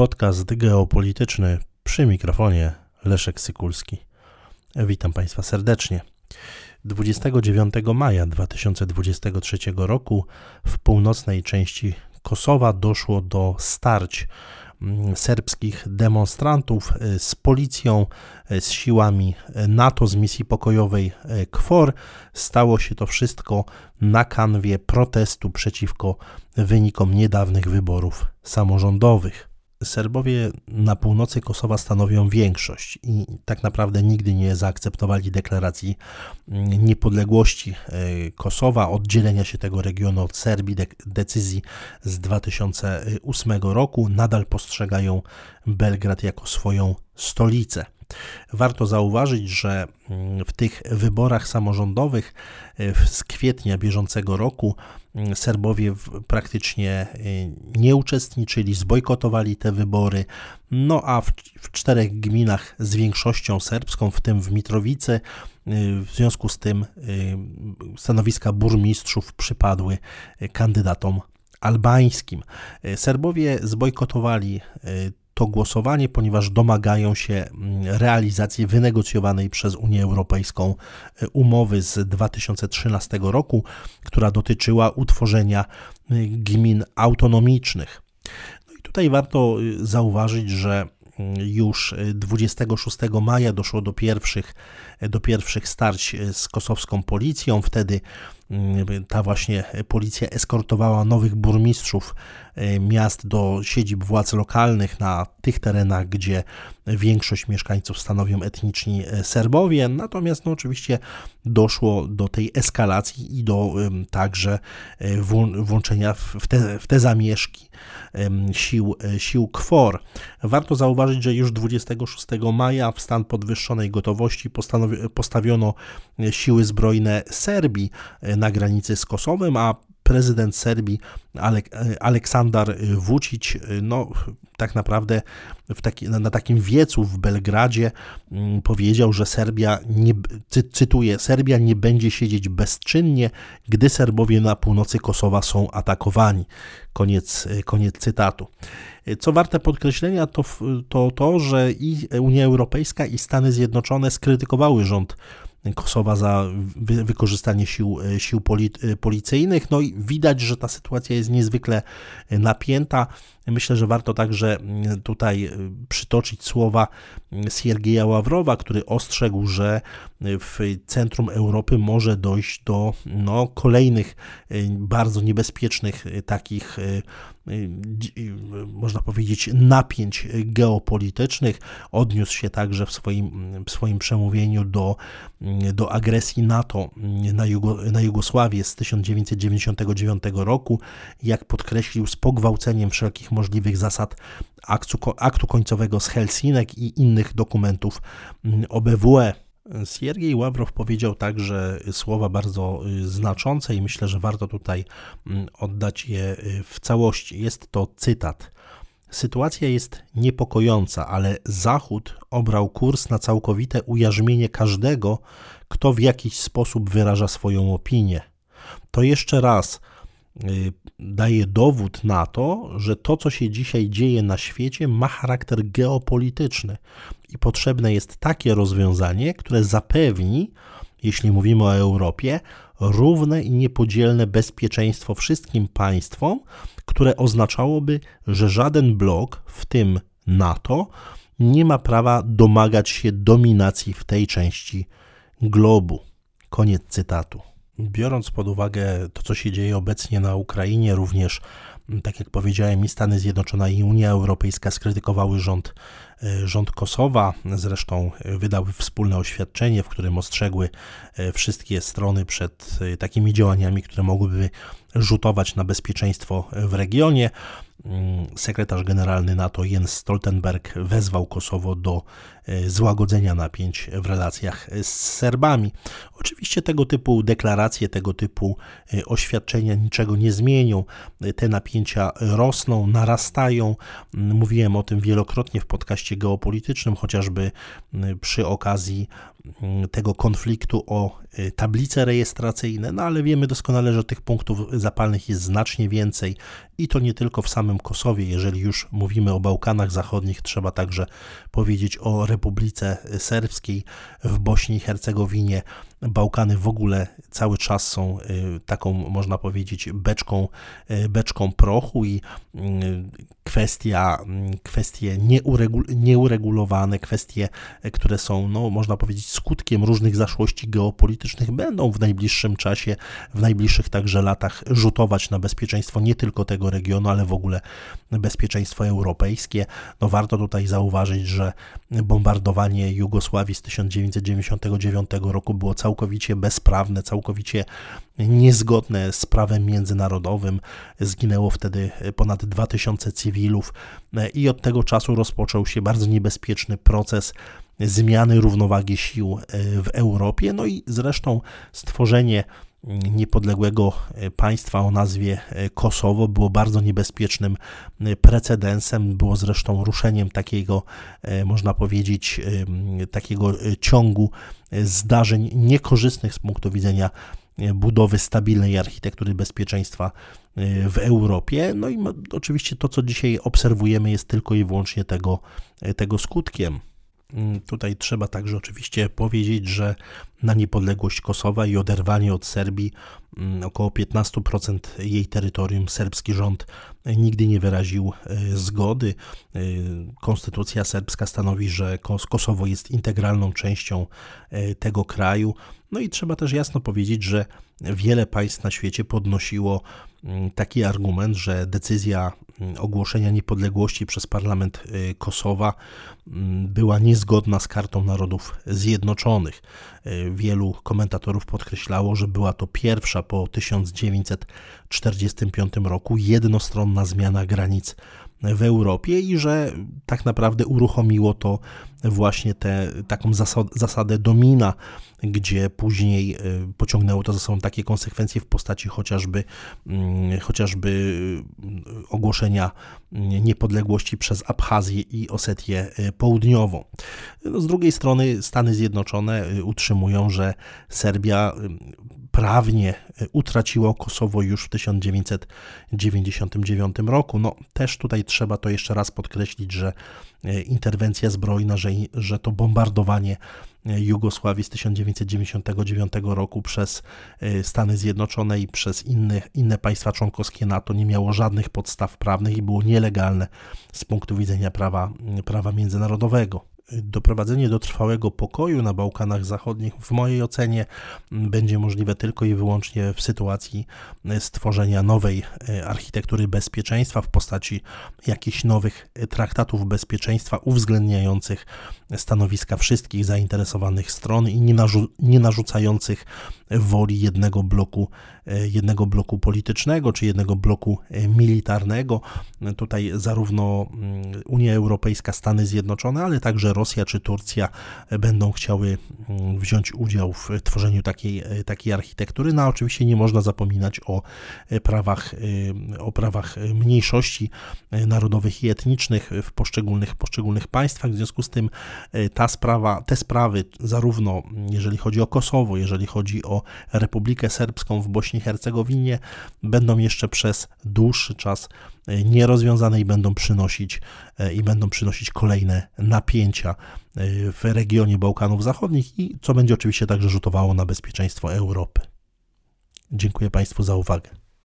Podcast geopolityczny przy mikrofonie Leszek Sykulski. Witam Państwa serdecznie. 29 maja 2023 roku w północnej części Kosowa doszło do starć mm, serbskich demonstrantów e, z policją, e, z siłami e, NATO z misji pokojowej KFOR. Stało się to wszystko na kanwie protestu przeciwko wynikom niedawnych wyborów samorządowych. Serbowie na północy Kosowa stanowią większość i tak naprawdę nigdy nie zaakceptowali deklaracji mm, niepodległości e, Kosowa, oddzielenia się tego regionu od Serbii, de decyzji z 2008 roku. Nadal postrzegają Belgrad jako swoją stolicę. Warto zauważyć, że mm, w tych wyborach samorządowych e, z kwietnia bieżącego roku mm, Serbowie praktycznie e, nie uczestniczyli, zbojkotowali te wybory. No a w, w czterech gminach z większością serbską, w tym w Mitrowicy, e, w związku z tym stanowiska burmistrzów przypadły kandydatom albańskim. Serbowie zbojkotowali to głosowanie, ponieważ domagają się mm, realizacji wynegocjowanej przez Unię Europejską e, umowy z 2013 roku, która dotyczyła utworzenia e, gmin autonomicznych. No i tutaj warto e, zauważyć, że mm, już 26 maja doszło do pierwszych, do pierwszych starć z kosowską policją. Wtedy ta właśnie policja eskortowała nowych burmistrzów E, miast do siedzib władz lokalnych na tych terenach, gdzie większość mieszkańców stanowią etniczni e, Serbowie. Natomiast no, oczywiście doszło do tej eskalacji i do także e, włączenia w te, w te zamieszki sił, sił KFOR. Warto zauważyć, że już 26 maja w stan podwyższonej gotowości postawiono siły zbrojne Serbii na granicy z Kosowem, a prezydent Serbii Alek Aleksandar Vucic, no tak naprawdę taki, na takim wiecu w Belgradzie mm, powiedział, że Serbia, nie, cy, cytuję, Serbia nie będzie siedzieć bezczynnie, gdy Serbowie na północy Kosowa są atakowani. Koniec, koniec cytatu. Co warte podkreślenia, to, to to, że i Unia Europejska, i Stany Zjednoczone skrytykowały rząd Kosowa za wy, wykorzystanie sił, e, sił e, policyjnych. No i widać, że ta sytuacja jest niezwykle napięta. Myślę, że warto także tutaj e, przytoczyć słowa Siergieja Ławrowa, który ostrzegł, że w centrum Europy może dojść do no, kolejnych bardzo niebezpiecznych takich można powiedzieć, napięć geopolitycznych. Odniósł się także w swoim, w swoim przemówieniu do, do agresji NATO na, Jugo, na Jugosławię z 1999 roku, jak podkreślił, z pogwałceniem wszelkich możliwych zasad aktu, aktu końcowego z Helsinek i innych dokumentów OBWE. Siergiej Ławrow powiedział także słowa bardzo y, znaczące i myślę, że warto tutaj mm, oddać je y, w całości. Jest to cytat. Sytuacja jest niepokojąca, ale Zachód obrał kurs na całkowite ujarzmienie każdego, kto w jakiś sposób wyraża swoją opinię. To jeszcze raz daje dowód na to, że to, co się dzisiaj dzieje na świecie, ma charakter geopolityczny i potrzebne jest takie rozwiązanie, które zapewni, jeśli mówimy o Europie, równe i niepodzielne bezpieczeństwo wszystkim państwom, które oznaczałoby, że żaden blok, w tym NATO, nie ma prawa domagać się dominacji w tej części globu. Koniec cytatu. Biorąc pod uwagę to, co się dzieje obecnie na Ukrainie, również, tak jak powiedziałem, i Stany Zjednoczone, i Unia Europejska skrytykowały rząd E, rząd Kosowa zresztą wydał wspólne oświadczenie, w którym ostrzegły e, wszystkie strony przed e, takimi działaniami, które mogłyby rzutować na bezpieczeństwo w regionie. Sekretarz generalny NATO Jens Stoltenberg wezwał Kosowo do złagodzenia napięć w relacjach z Serbami. Oczywiście tego typu deklaracje, tego typu oświadczenia niczego nie zmienią. Te napięcia rosną, narastają. Mówiłem o tym wielokrotnie w podcaście geopolitycznym, chociażby przy okazji tego konfliktu o tablice rejestracyjne, no ale wiemy doskonale, że tych punktów zapalnych jest znacznie więcej i to nie tylko w samym Kosowie. Jeżeli już mówimy o Bałkanach Zachodnich, trzeba także powiedzieć o Serbskiej w Bośni i Hercegowinie. Bałkany w ogóle cały czas są y, taką, można powiedzieć, beczką, y, beczką prochu i kwestia, kwestie nieuregulowane, kwestie, które są, no, można powiedzieć, skutkiem różnych zaszłości geopolitycznych będą w najbliższym czasie, w najbliższych także latach rzutować na bezpieczeństwo nie tylko tego regionu, ale w ogóle bezpieczeństwo europejskie. No warto tutaj zauważyć, że bombardowanie Jugosławii z 1999 roku było całkowicie bezprawne, całkowicie niezgodne z prawem międzynarodowym. Zginęło wtedy ponad 2000 cywilów i od tego czasu rozpoczął się bardzo niebezpieczny proces zmiany równowagi sił e, w Europie. No i zresztą stworzenie niepodległego e, państwa o nazwie e, Kosowo było bardzo niebezpiecznym precedensem, było zresztą ruszeniem takiego, można powiedzieć, takiego ciągu zdarzeń niekorzystnych z punktu widzenia budowy stabilnej architektury bezpieczeństwa w Europie. No i oczywiście to, co dzisiaj obserwujemy, jest tylko i wyłącznie tego, tego skutkiem. Mm, tutaj trzeba także oczywiście powiedzieć, że na niepodległość Kosowa i oderwanie od Serbii mm, około 15% jej terytorium serbski rząd nigdy nie wyraził e, zgody. E, konstytucja serbska stanowi, że Kosowo jest integralną częścią e, tego kraju. No i trzeba też jasno powiedzieć, że wiele państw na świecie podnosiło mm, taki argument, że decyzja ogłoszenia niepodległości przez parlament y, Kosowa mm, była niezgodna z Kartą Narodów Zjednoczonych. Y, wielu komentatorów podkreślało, że była to pierwsza po 1945 roku jednostronna zmiana granic w Europie i że tak naprawdę uruchomiło to właśnie tę taką zasadę domina, gdzie później y, pociągnęło to za sobą takie konsekwencje w postaci chociażby, mm, chociażby y, ogłoszenia mm, niepodległości przez Abchazję i Osetię y, Południową. No z drugiej strony Stany Zjednoczone utrzymują, że Serbia prawnie utraciła Kosowo już w 1999 roku. No też tutaj trzeba to jeszcze raz podkreślić, że interwencja zbrojna, że, że to bombardowanie Jugosławii z 1999 roku przez e, Stany Zjednoczone i przez inne, inne państwa członkowskie NATO nie miało żadnych podstaw prawnych i było nielegalne z punktu widzenia prawa, prawa międzynarodowego doprowadzenie do trwałego pokoju na Bałkanach Zachodnich, w mojej ocenie, będzie możliwe tylko i wyłącznie w sytuacji stworzenia nowej e, architektury bezpieczeństwa w postaci jakichś nowych traktatów bezpieczeństwa uwzględniających stanowiska wszystkich zainteresowanych stron i nie, narzu nie narzucających woli jednego bloku, e, jednego bloku politycznego czy jednego bloku e, militarnego. Tutaj zarówno mm, Unia Europejska, Stany Zjednoczone, ale także Rosja czy Turcja będą chciały mm, wziąć udział w tworzeniu takiej, e, takiej architektury. No, oczywiście nie można zapominać o prawach, o prawach mniejszości narodowych i etnicznych w poszczególnych, poszczególnych państwach. W związku z tym ta sprawa, te sprawy, zarówno jeżeli chodzi o Kosowo, jeżeli chodzi o Republikę Serbską w Bośni i Hercegowinie, będą jeszcze przez dłuższy czas e, nierozwiązane i będą przynosić e, i będą przynosić kolejne napięcia e, w regionie Bałkanów Zachodnich i co będzie oczywiście także rzutowało na bezpieczeństwo Europy. Dziękuję Państwu za uwagę.